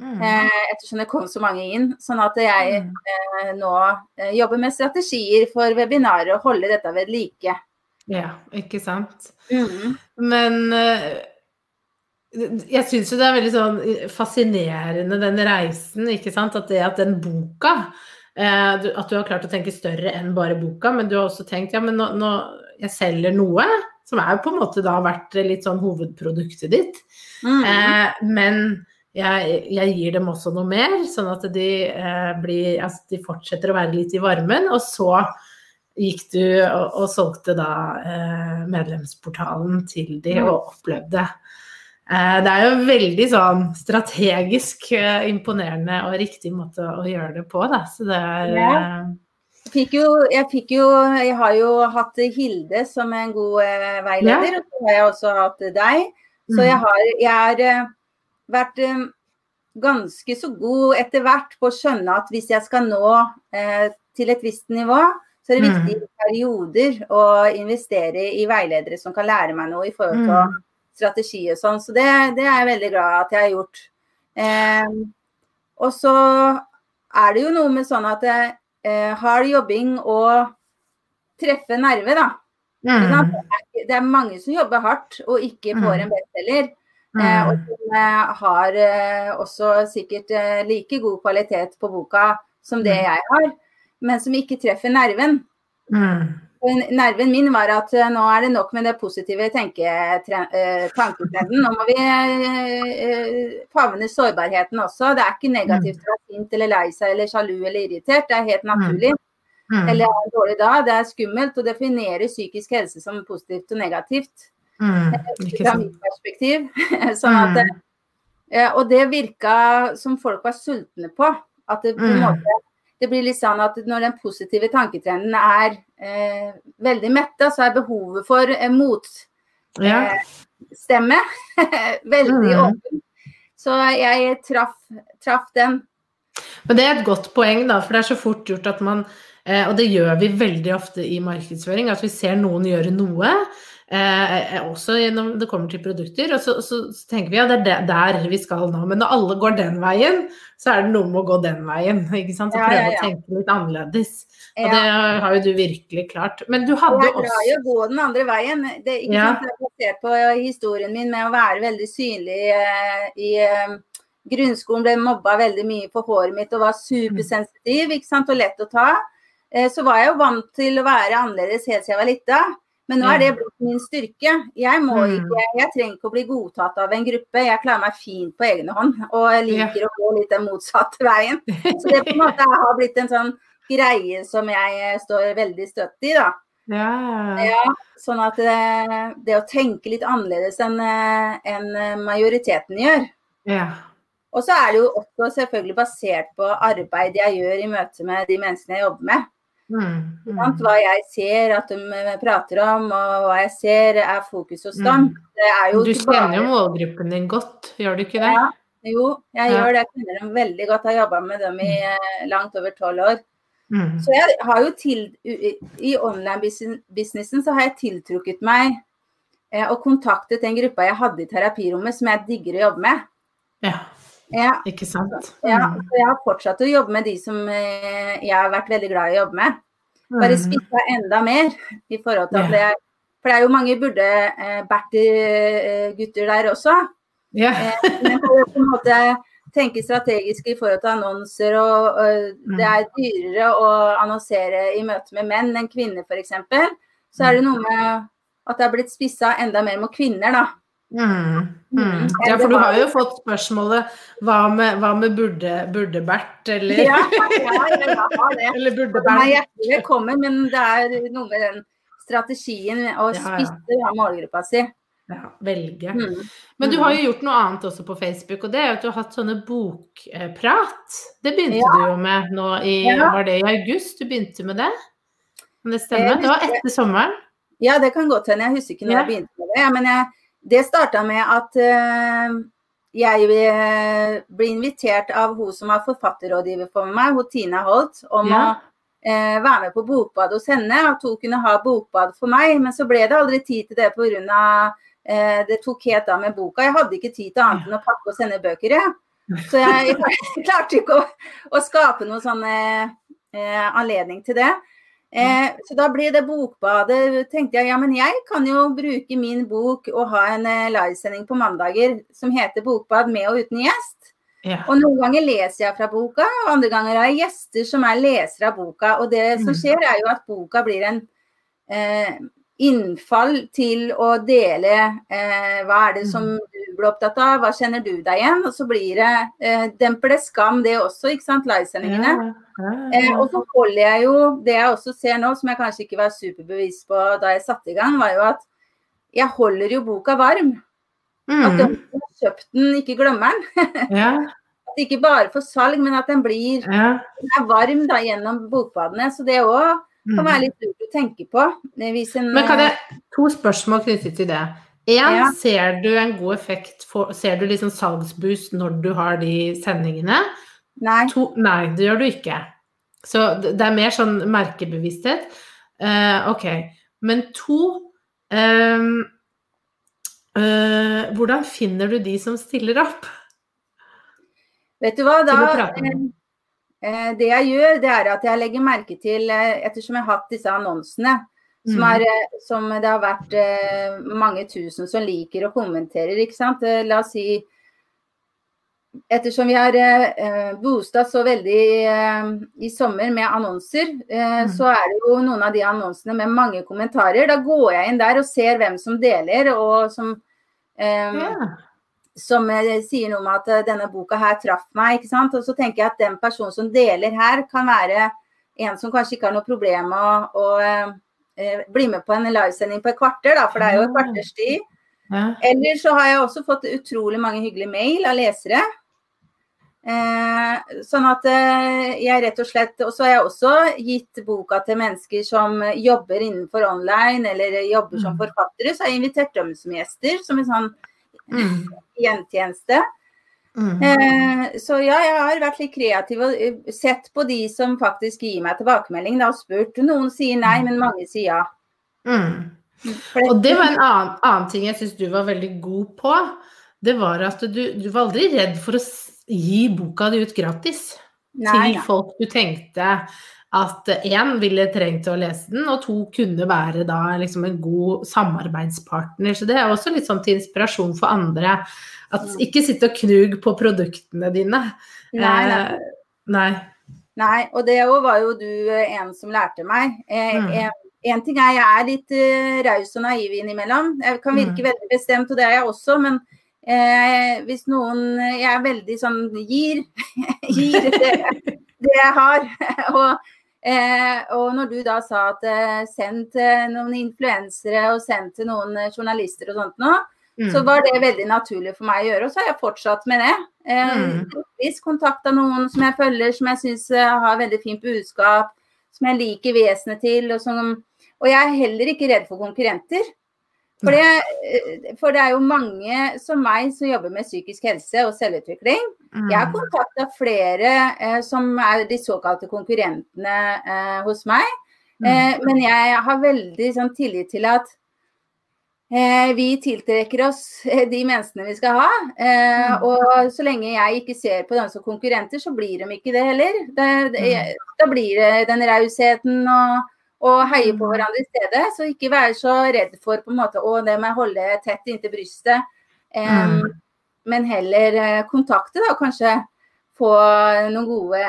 Mm. Eh, ettersom det kom så mange inn. Sånn at jeg Mm. eh, nå eh, jobber med strategier for webinarer og holder dette ved like. Ja, ikke sant. Mm. Men jeg syns jo det er veldig sånn fascinerende, den reisen, ikke sant. At det at den boka eh, du- At du har klart å tenke større enn bare boka, men du har også tenkt ja, men nå, nå jeg selger noe som er på en måte da vært litt sånn hovedproduktet ditt. Mm. Eh, men jeg, jeg gir dem også noe mer, sånn at de, eh, blir, altså, de fortsetter å være litt i varmen. Og så gikk du og, og solgte da eh, medlemsportalen til de og opplevde. Eh, det er jo veldig sånn strategisk eh, imponerende og riktig måte å gjøre det på, da. Så det er eh, Jeg fikk, jo, jeg fikk jo Jeg har jo hatt Hilde som en god veileder, veileder, og så har jeg også hatt deg. Så jeg mm, har jeg har eh, vært eh, ganske så god etter hvert på å skjønne at hvis jeg skal nå eh, til et visst nivå, så er det Mm. viktig i perioder å investere i veiledere som kan lære meg noe i forhold til mm, strategi og sånn. Så det, det er jeg veldig glad at jeg har gjort. Eh, og så er det jo noe med sånn at eh, hard jobbing og treffe nerve, da. Mm, er Det er mange som jobber hardt og ikke får Mm. en bestselger. Eh, og mm, som eh, har eh, også sikkert like god kvalitet på boka som det Mm. jeg har, men som ikke treffer nerven. mm. Nerven min var at nå er det nok med det positive tanketrenden. Nå må vi favne sårbarheten også. Det er ikke negativt å være sint eller lei seg eller sjalu eller irritert. Det er helt naturlig. mm, Eller er en dårlig dag. Det er skummelt å definere psykisk helse som positivt og negativt mm, fra mitt perspektiv. sånn at, Mm, eh, og det virka som folk var sultne på. At det, på Mm. måte, det blir litt sånn at når den positive tanketrenden er eh, veldig metta, så er behovet for eh, ja. motstemme veldig Mm. åpen. Så jeg traff, traff den. Men det er et godt poeng, da, for det er så fort gjort at man eh, Og det gjør vi veldig ofte i markedsføring, at vi ser noen gjøre noe. Eh, også når det kommer til produkter, og så, så, så tenker vi ja, det er der vi skal nå. Men når alle går den veien, så er det noe med å gå den veien. ikke sant? Så prøve ja, ja. å tenke litt annerledes. Og det har jo du virkelig klart. Men du hadde jeg er glad også å gå den andre veien. Det, er ikke sant? Jeg er basert på historien min med å være veldig synlig eh, i eh, grunnskolen. Ble mobba veldig mye for håret mitt og var supersensitiv ikke sant? og lett å ta. Eh, så var jeg jo vant til å være annerledes helt siden jeg var lita. Men nå er det blitt min styrke. Jeg, Mm. ikke, jeg trenger ikke å bli godtatt av en gruppe. Jeg klarer meg fint på egen hånd. Og jeg liker å gå litt den motsatte veien. Så det på en måte har blitt en sånn greie som jeg eh, står veldig støtt i, da. Ja. Ja, sånn at det, det å tenke litt annerledes enn en majoriteten gjør. ja. Og så er det jo også selvfølgelig basert på arbeid jeg gjør i møte med de menneskene jeg jobber med. Mm, mm, Hva jeg ser at de eh, prater om, og hva jeg ser er fokus hos dem. Mm. Du kjenner jo målgruppen din godt, gjør du ikke det? Ja, jo, jeg Ja. gjør det. Jeg kjenner dem veldig godt. Jeg har jobba med dem i eh, langt over tolv år. Mm. Så jeg har jo til, i- I online-businessen så har jeg tiltrukket meg eh, og kontaktet den gruppa jeg hadde i terapirommet som jeg digger å jobbe med. Ja, Ja, ikke sant? ja, Mm. så jeg har fortsatt å jobbe med de som eh, jeg har vært veldig glad i å jobbe med. Bare Mm. spissa enda mer i forhold til at det er For det er jo mange burde eh, Berti-gutter der også. Ja. Eh, men på en måte tenke strategisk i forhold til annonser, og, og det er dyrere å annonsere i møte med menn enn kvinner f.eks., så er det noe med at det er blitt spissa enda mer mot kvinner, da. Mm. Mm. Mm. Ja, for du har jo fått spørsmålet hva med, hva med burde, burde Bert, eller, Ja, ja, jeg har det. eller burde Den Nei, hjertelig velkommen, men det er noe med den strategien å spisse ja. ja, målgruppa si. Ja, velge. Mm. Men du har jo gjort noe annet også på Facebook, og det er at du har hatt sånne bokprat. Det begynte Ja. du jo med nå i. Var det i august du begynte med det? Kan det stemme? Det var etter sommeren? Ja, det kan godt hende. Jeg husker ikke når jeg begynte med det. Men jeg, det starta med at eh, jeg eh, ble invitert av hun som har forfatterrådgiver for meg, hun Tina Holt, om Ja. å eh, være med på bokbad hos henne. At hun kunne ha bokbad for meg. Men så ble det aldri tid til det pga. Eh, det tok helt av med boka. Jeg hadde ikke tid til annet enn å pakke og sende bøker. Jeg. Så jeg, jeg klarte ikke å, å skape noen sånn eh, eh, anledning til det. Eh, så da blir det bokbadet. tenkte jeg ja, men jeg kan jo bruke min bok og ha en eh, livesending på mandager som heter Bokbad med og uten gjest. Ja. Og noen ganger leser jeg fra boka, og andre ganger har jeg gjester som er lesere av boka. Og det som Mm. skjer, er jo at boka blir en eh, innfall til å dele eh, hva er det som Mm. du blir opptatt av, hva kjenner du deg igjen? Og så blir det eh, Demper det skam, det også, ikke sant? Livesendingene. Ja, ja, ja. eh, og så holder jeg jo Det jeg også ser nå, som jeg kanskje ikke var superbevisst på da jeg satte i gang, var jo at jeg holder jo boka varm. Mm. At de som har kjøpt den, ikke glemmer den. ja. At ikke bare for salg, men at den blir den er varm da gjennom bokbadene. Så det òg kan være mm. litt lurt å tenke på. En, men kan jeg To spørsmål knyttet til det. En, ja. ser du en god effekt for, Ser du liksom salgsboost når du har de sendingene? Nei. To, nei, det gjør du ikke. Så det er mer sånn merkebevissthet. Uh, ok. Men to um, uh, Hvordan finner du de som stiller opp? Vet du hva, da Eh, det jeg gjør, det er at jeg legger merke til, ettersom jeg har hatt disse annonsene, som, er, mm. eh, som det har vært mange tusen som liker og kommenterer, ikke sant. La oss si Ettersom vi har eh, boosta så veldig eh, i sommer med annonser, eh, mm. så er det jo noen av de annonsene med mange kommentarer. Da går jeg inn der og ser hvem som deler, og som eh, ja som eh, sier noe om at eh, denne boka her traff meg. ikke sant? Og så tenker jeg at den personen som deler her, kan være en som kanskje ikke har noe problem med å, å eh, bli med på en livesending på et kvarter, da, for det er jo et kvarters tid. Ja. Eller så har jeg også fått utrolig mange hyggelige mail av lesere. Eh, sånn at eh, jeg rett og slett Og så har jeg også gitt boka til mennesker som jobber innenfor online eller jobber som mm. forfattere. Så har jeg invitert dem som gjester, som en sånn mm. gentjeneste. Mm. Eh, så ja, jeg har vært litt kreativ og eh, sett på de som faktisk gir meg tilbakemelding. Da, og spurt. Noen sier nei, men mange sier ja. Mm. Og det var en annen, annen ting jeg syns du var veldig god på. Det var at du, du var aldri redd for å gi boka di ut gratis nei, til folk du tenkte at én ville trengt å lese den, og to kunne være da liksom en god samarbeidspartner. Så det er også litt sånn til inspirasjon for andre. At mm. ikke sitte og knug på produktene dine. Nei, nei. Eh, nei. nei og det var jo du eh, en som lærte meg. Eh, mm. en, en, ting er jeg er litt uh, raus og naiv innimellom. Jeg kan virke mm. veldig bestemt, og det er jeg også. men Eh, hvis noen Jeg er veldig sånn gir. gir det, det jeg har. og Eh, og når du da sa at eh, send til noen influensere og send til noen eh, journalister og sånt nå, mm. så var det veldig naturlig for meg å gjøre. Og så har jeg fortsatt med det. Eh, mm. kontakta noen som jeg følger, som jeg syns eh, har veldig fint budskap, som jeg liker vesenet til. Og, som, og jeg er heller ikke redd for konkurrenter. For det, eh, for det, er jo mange som meg som jobber med psykisk helse og selvutvikling. Jeg har mm. kontakta flere eh, som er de såkalte konkurrentene eh, hos meg. Mm. Eh, men jeg har veldig sånn, tillit til at eh, vi tiltrekker oss eh, de menneskene vi skal ha. Mm. Og så lenge jeg ikke ser på dem som konkurrenter, så blir de ikke det heller. Det, da blir det den rausheten og og heie på hverandre i stedet. Så ikke være så redd for på en måte, å, det med å holde tett inntil brystet. Um, mm. Men heller uh, kontakte, da. Kanskje få noen gode,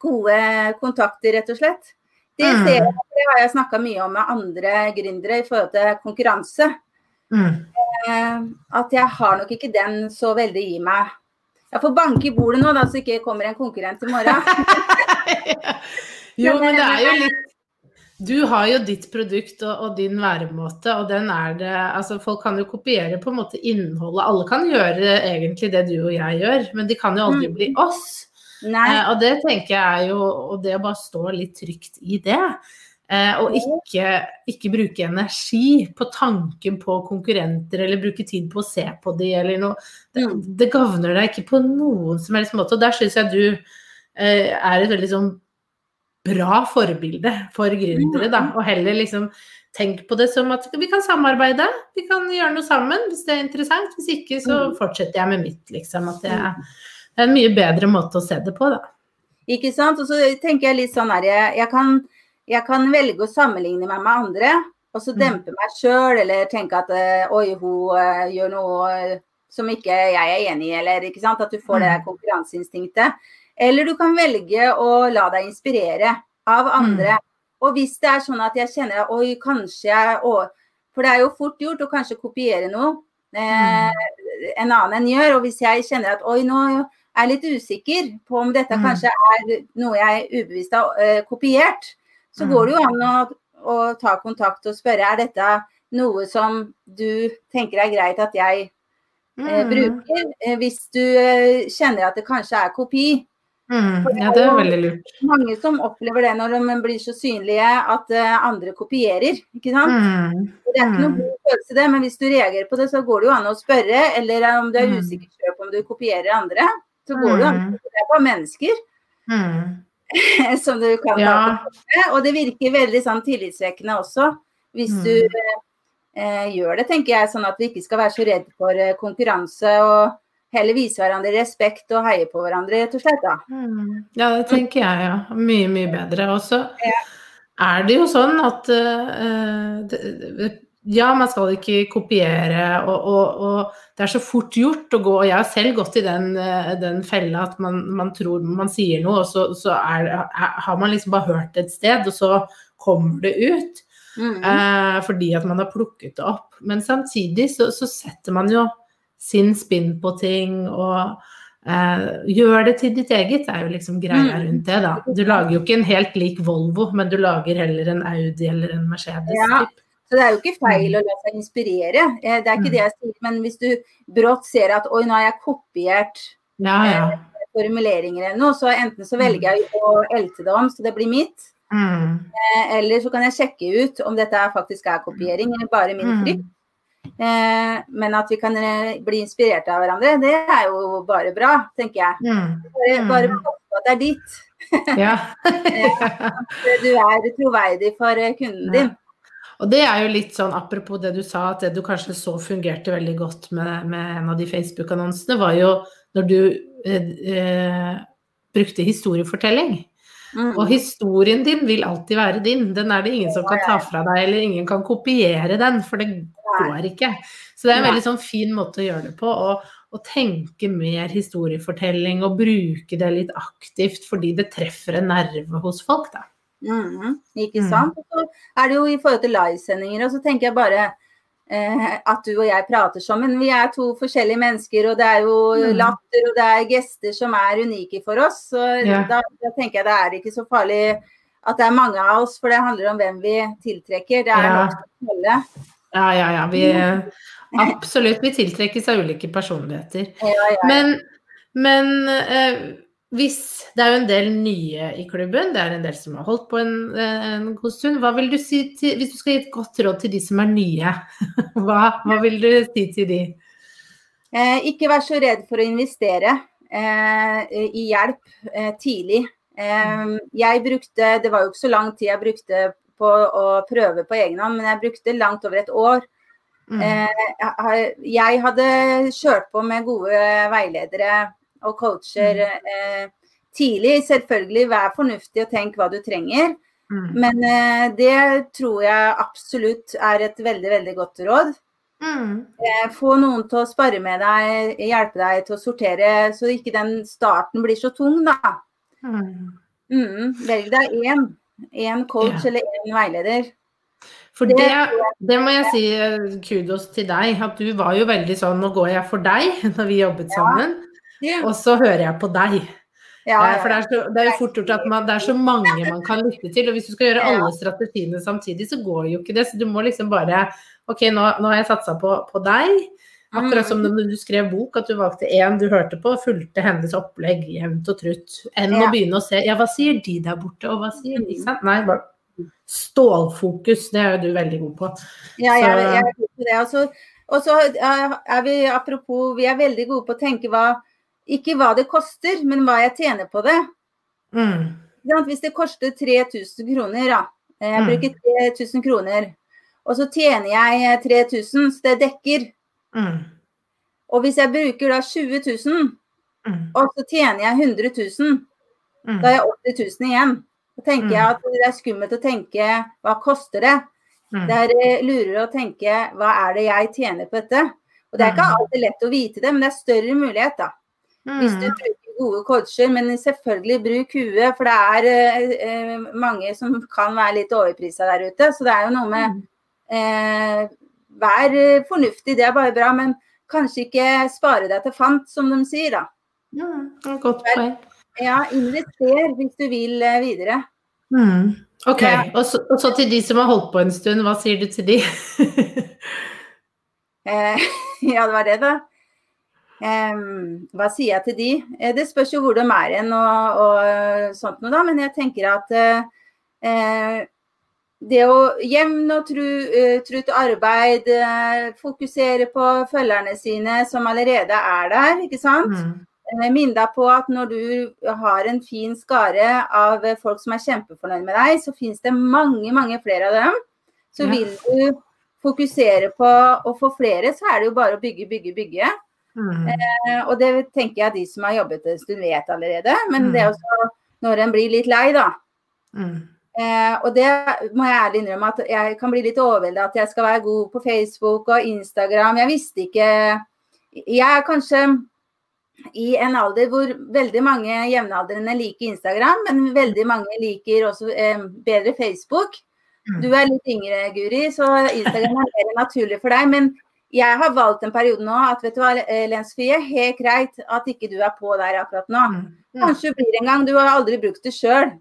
gode kontakter, rett og slett. Det, mm. ser, det har jeg snakka mye om med andre gründere i forhold til konkurranse. Mm. Uh, at jeg har nok ikke den så veldig i meg. Jeg får banke i bordet nå, da, så ikke kommer en konkurrent i morgen. jo, men det er jo litt du har jo ditt produkt og, og, din væremåte, og den er det Altså, folk kan jo kopiere på en måte innholdet. Alle kan gjøre egentlig det du og jeg gjør, men de kan jo aldri mm. bli oss. Eh, og det tenker jeg er jo Og det å bare stå litt trygt i det. Eh, og ikke, ikke, bruke energi på tanken på konkurrenter, eller bruke tid på å se på de, eller noe. Det, mm. det gagner deg ikke på noen som helst måte. Og der syns jeg du eh, er et veldig sånn bra forbilde for gründere, da. Og heller liksom tenk på det som at vi kan samarbeide. Vi kan gjøre noe sammen hvis det er interessant. Hvis ikke, så mm. fortsetter jeg med mitt, liksom. At det er, det er en mye bedre måte å se det på, da. Ikke sant. Og så tenker jeg litt sånn her jeg, jeg, kan, jeg kan velge å sammenligne meg med andre, og så mm. dempe meg sjøl, eller tenke at eh, oi, hun uh, gjør noe som ikke jeg er enig i, eller ikke sant. At du får det mm. konkurranseinstinktet. Eller du kan velge å la deg inspirere av andre. Mm. Og hvis det er sånn at jeg kjenner at oi, kanskje jeg å, For det er jo fort gjort å kanskje kopiere noe. Eh, mm. en annen enn gjør. Og hvis jeg kjenner at oi, nå er jeg litt usikker på om dette Mm. kanskje er noe jeg ubevisst har eh, kopiert, så Mm. går det jo an å, å ta kontakt og spørre er dette noe som du tenker er greit at jeg eh, Mm. bruker. Eh, hvis du eh, kjenner at det kanskje er kopi. Mm. Ja, det er veldig lurt. Mange som opplever det når de blir så synlige at eh, andre kopierer. ikke sant? Mm. Det er ikke noe Mm. god følelse, det, men hvis du reagerer på det, så går det jo an å spørre. Eller om du er Mm. usikker selv på om du kopierer andre, så går det jo an. å Det er bare mennesker Mm. som du kan ta Ja. Og det virker veldig sånn tillitsvekkende også, hvis Mm. du eh, gjør det, tenker jeg. Sånn at vi ikke skal være så redd for eh, konkurranse, og heller vise hverandre respekt og heie på hverandre, rett og slett. da. Mm. Ja, det tenker jeg, ja. Mye, mye bedre. Og så er det jo sånn at uh, det, ja, man skal ikke kopiere, og, og, og det er så fort gjort å gå. Og jeg har selv gått i den, eh, den fella at man, man tror man sier noe, og så, så er, er, har man liksom bare hørt det et sted, og så kommer det ut. Mm. Eh, fordi at man har plukket det opp. Men samtidig så, så setter man jo sin spinn på ting og eh, gjør det til ditt eget, er jo liksom greia Mm. rundt det, da. Du lager jo ikke en helt lik Volvo, men du lager heller en Audi eller en Mercedes. Ja. Så det er jo ikke feil å la seg inspirere, eh, det er ikke Mm. det jeg sier. Men hvis du brått ser at oi, nå har jeg kopiert Ja, ja. formuleringer eller noe, så enten så velger jeg å elte det om så det blir mitt, Mm. eh, eller så kan jeg sjekke ut om dette faktisk er kopiering eller bare min Mm. frykt. Eh, men at vi kan eh, bli inspirert av hverandre, det er jo bare bra, tenker jeg. Mm. Bare, håpe på at det er ditt. Ja. Du er troverdig for eh, kunden din. Og det er jo litt sånn, apropos det du sa, at det du kanskje så fungerte veldig godt med, med en av de Facebook-annonsene, var jo når du eh, eh, brukte historiefortelling. Mm. Og historien din vil alltid være din. Den er det ingen som kan ta fra deg, eller ingen kan kopiere den, for det går ikke. Så det er en veldig sånn fin måte å gjøre det på. Å, å tenke mer historiefortelling og bruke det litt aktivt fordi det treffer en nerve hos folk, da. Mm, ikke Mm. sant. Og så er det jo i forhold til livesendinger, og så tenker jeg bare at du og jeg prater sammen. Vi er to forskjellige mennesker, og det er jo Mm. latter og det er gester som er unike for oss. Så yeah. da, da tenker jeg det er ikke så farlig at det er mange av oss, for det handler om hvem vi tiltrekker. Det er Ja. nok til alle. Ja, ja, ja. Vi, absolutt. Vi tiltrekkes av ulike personligheter. Ja, ja. Men, men eh, hvis det er jo en del nye i klubben, det er en del som har holdt på en, en god stund, hva vil du si til, hvis du skal gi et godt råd til de som er nye, hva, hva vil du si til de? Eh, ikke vær så redd for å investere eh, i hjelp eh, tidlig. Eh, jeg brukte, Det var jo ikke så lang tid jeg brukte på å prøve på egen hånd, men jeg brukte langt over et år. Mm. Eh, jeg jeg hadde kjørt på med gode veiledere og coacher eh, tidlig. Selvfølgelig vær fornuftig og tenk hva du trenger. Mm. Men eh, det tror jeg absolutt er et veldig, veldig godt råd. Mm. Eh, Få noen til å spare med deg, hjelpe deg til å sortere, så ikke den starten blir så tung, da. Mm. Mm, velg deg én. Én coach Ja. eller én veileder. For Det det, det må jeg si eh, kudos til deg, at du var jo veldig sånn Nå går jeg for deg, når vi jobbet sammen, og så hører jeg på deg. Ja, Eh, For det er, så, det er jo fort gjort at man, det er så mange man kan lytte til, og hvis du skal gjøre alle strategiene samtidig, så går jo ikke det. Så du må liksom bare Ok, nå, nå har jeg satsa på, på deg. Akkurat som når du skrev bok, at du valgte én du hørte på, og fulgte hennes opplegg jevnt og trutt. Enn å begynne å se Ja, hva sier de der borte, og hva sier de? Ikke sant? Nei, bare stålfokus, det er jo du veldig god på. Ja, jeg, er god på det. Og så- Og så eh, er vi, apropos, vi er veldig gode på å tenke hva Ikke hva det koster, men hva jeg tjener på det. Mm. Hvis det koster 3000 kroner, da. eh, Jeg bruker 3000 kroner. Og så tjener jeg eh, 3000, så det dekker. Mm. Og hvis jeg bruker da 20 000, Mm. og så tjener jeg 100 000, Mm. da har jeg 80 000 igjen. Så tenker Mm. jeg at det er skummelt å tenke hva koster det? Mm. Det er eh, lurere å tenke hva er det jeg tjener på dette? Og det er ikke alltid lett å vite det, men det er større mulighet, da. Hvis du Mm. bruker gode coacher, men selvfølgelig bruk huet, for det er eh, eh, mange som kan være litt overprisa der ute. Så det er jo noe med Mm. eh, Vær eh, fornuftig, det er bare bra, men kanskje ikke spare deg til fant, som de sier, da. Ja, er godt poeng. Ja, invester hvis du vil eh, videre. Mm. Ok, og så, og så til de som har holdt på en stund, hva sier du til de? Eh, ja, det var det, da. Um, hva sier jeg til de? Eh, det spørs jo hvor de er hen og, og, sånt noe, da. Men jeg tenker at uh, det å jevn og tru, uh, trutt arbeid, uh, fokusere på følgerne sine som allerede er der, ikke sant. Mm. Minn deg på at når du har en fin skare av folk som er kjempefornøyd med deg, så finnes det mange, mange flere av dem. Så ja. vil du fokusere på å få flere, så er det jo bare å bygge, bygge, bygge. Mm. Eh, og det tenker jeg de som har jobbet en stund vet allerede. Men mm. det er også når en blir litt lei, da. Mm. Eh, og det må jeg ærlig innrømme at jeg kan bli litt overveldet at jeg skal være god på Facebook og Instagram. Jeg visste ikke Jeg er kanskje i en alder hvor veldig mange jevnaldrende liker Instagram, men veldig mange liker også eh, bedre Facebook. Mm. Du er litt yngre, Guri, så Instagram er mer naturlig for deg. Men jeg har valgt en periode nå at vet du hva, eh, Lensfie, helt greit at ikke du er på der akkurat nå. Mm. Kanskje du blir en gang. Du har aldri brukt det sjøl.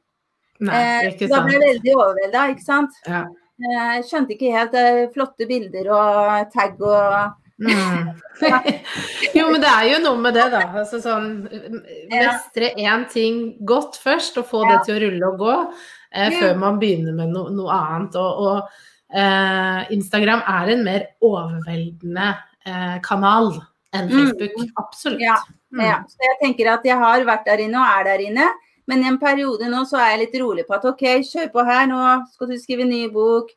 Eh, da ble jeg veldig overvelda, ikke sant. Ja. Eh, skjønte ikke helt eh, flotte bilder og tagg og Mm. jo, men det er jo noe med det, da. Altså, sånn, mestre én ting godt først, og få ja. det til å rulle og gå eh, før man begynner med no, noe annet. Og, og Instagram er en mer overveldende eh, kanal enn mm. Facebook. Mm. Absolutt. Ja. Mm. ja. Så jeg tenker at jeg har vært der inne og er der inne. Men i en periode nå så er jeg litt rolig på at OK, kjør på her, nå skal du skrive ny bok.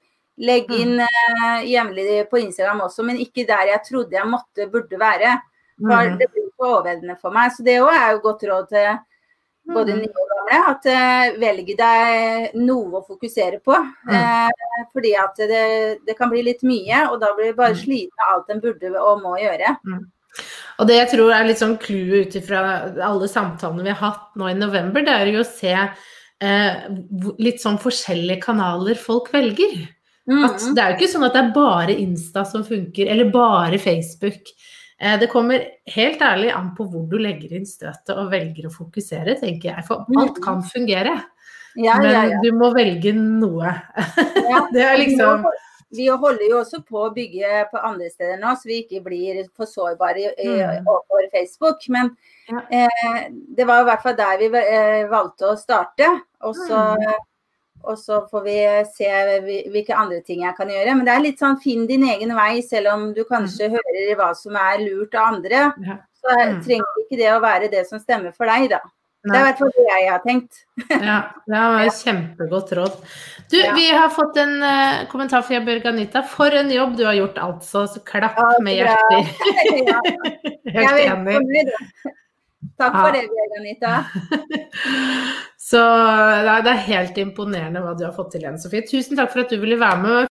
Legg mm. inn eh, jevnlig på Instagram også, men ikke der jeg trodde jeg måtte, burde være. For det blir for overveldende for meg. Så det òg er jo godt råd til både nye gamle. At uh, velg deg noe å fokusere på. Uh, fordi at det, det, kan bli litt mye, og da blir det bare sliten av alt en burde og må gjøre. Og det jeg tror er litt sånn clouet ut ifra alle samtalene vi har hatt nå i november, det er jo å se eh, litt sånn forskjellige kanaler folk velger. Mm. At det er jo ikke sånn at det er bare Insta som funker, eller bare Facebook. Eh, det kommer helt ærlig an på hvor du legger inn støtet og velger å fokusere, tenker jeg. For mm. alt kan fungere. Ja, men ja, ja. du må velge noe. det er liksom vi holder jo også på å bygge på andre steder nå, så vi ikke blir for sårbare over overfor Facebook. Men eh, det var i hvert fall der vi eh, valgte å starte. Og så mm. Og så får vi se hvilke andre ting jeg kan gjøre. Men det er litt sånn finn din egen vei, selv om du kanskje mm. hører hva som er lurt av andre. Ja. Så mm. trenger ikke det å være det som stemmer for deg, da. Det er i hvert fall det jeg har tenkt. ja, det var kjempegodt råd. Du, ja. vi har fått en uh, kommentar fra Bjørg Anita. For en jobb du har gjort, altså. Så klapp ja, med hjerter. ja. Helt enig. Takk for det, Anita. Så det er helt imponerende hva du har fått til igjen, Sofie. Tusen takk for at du ville være med.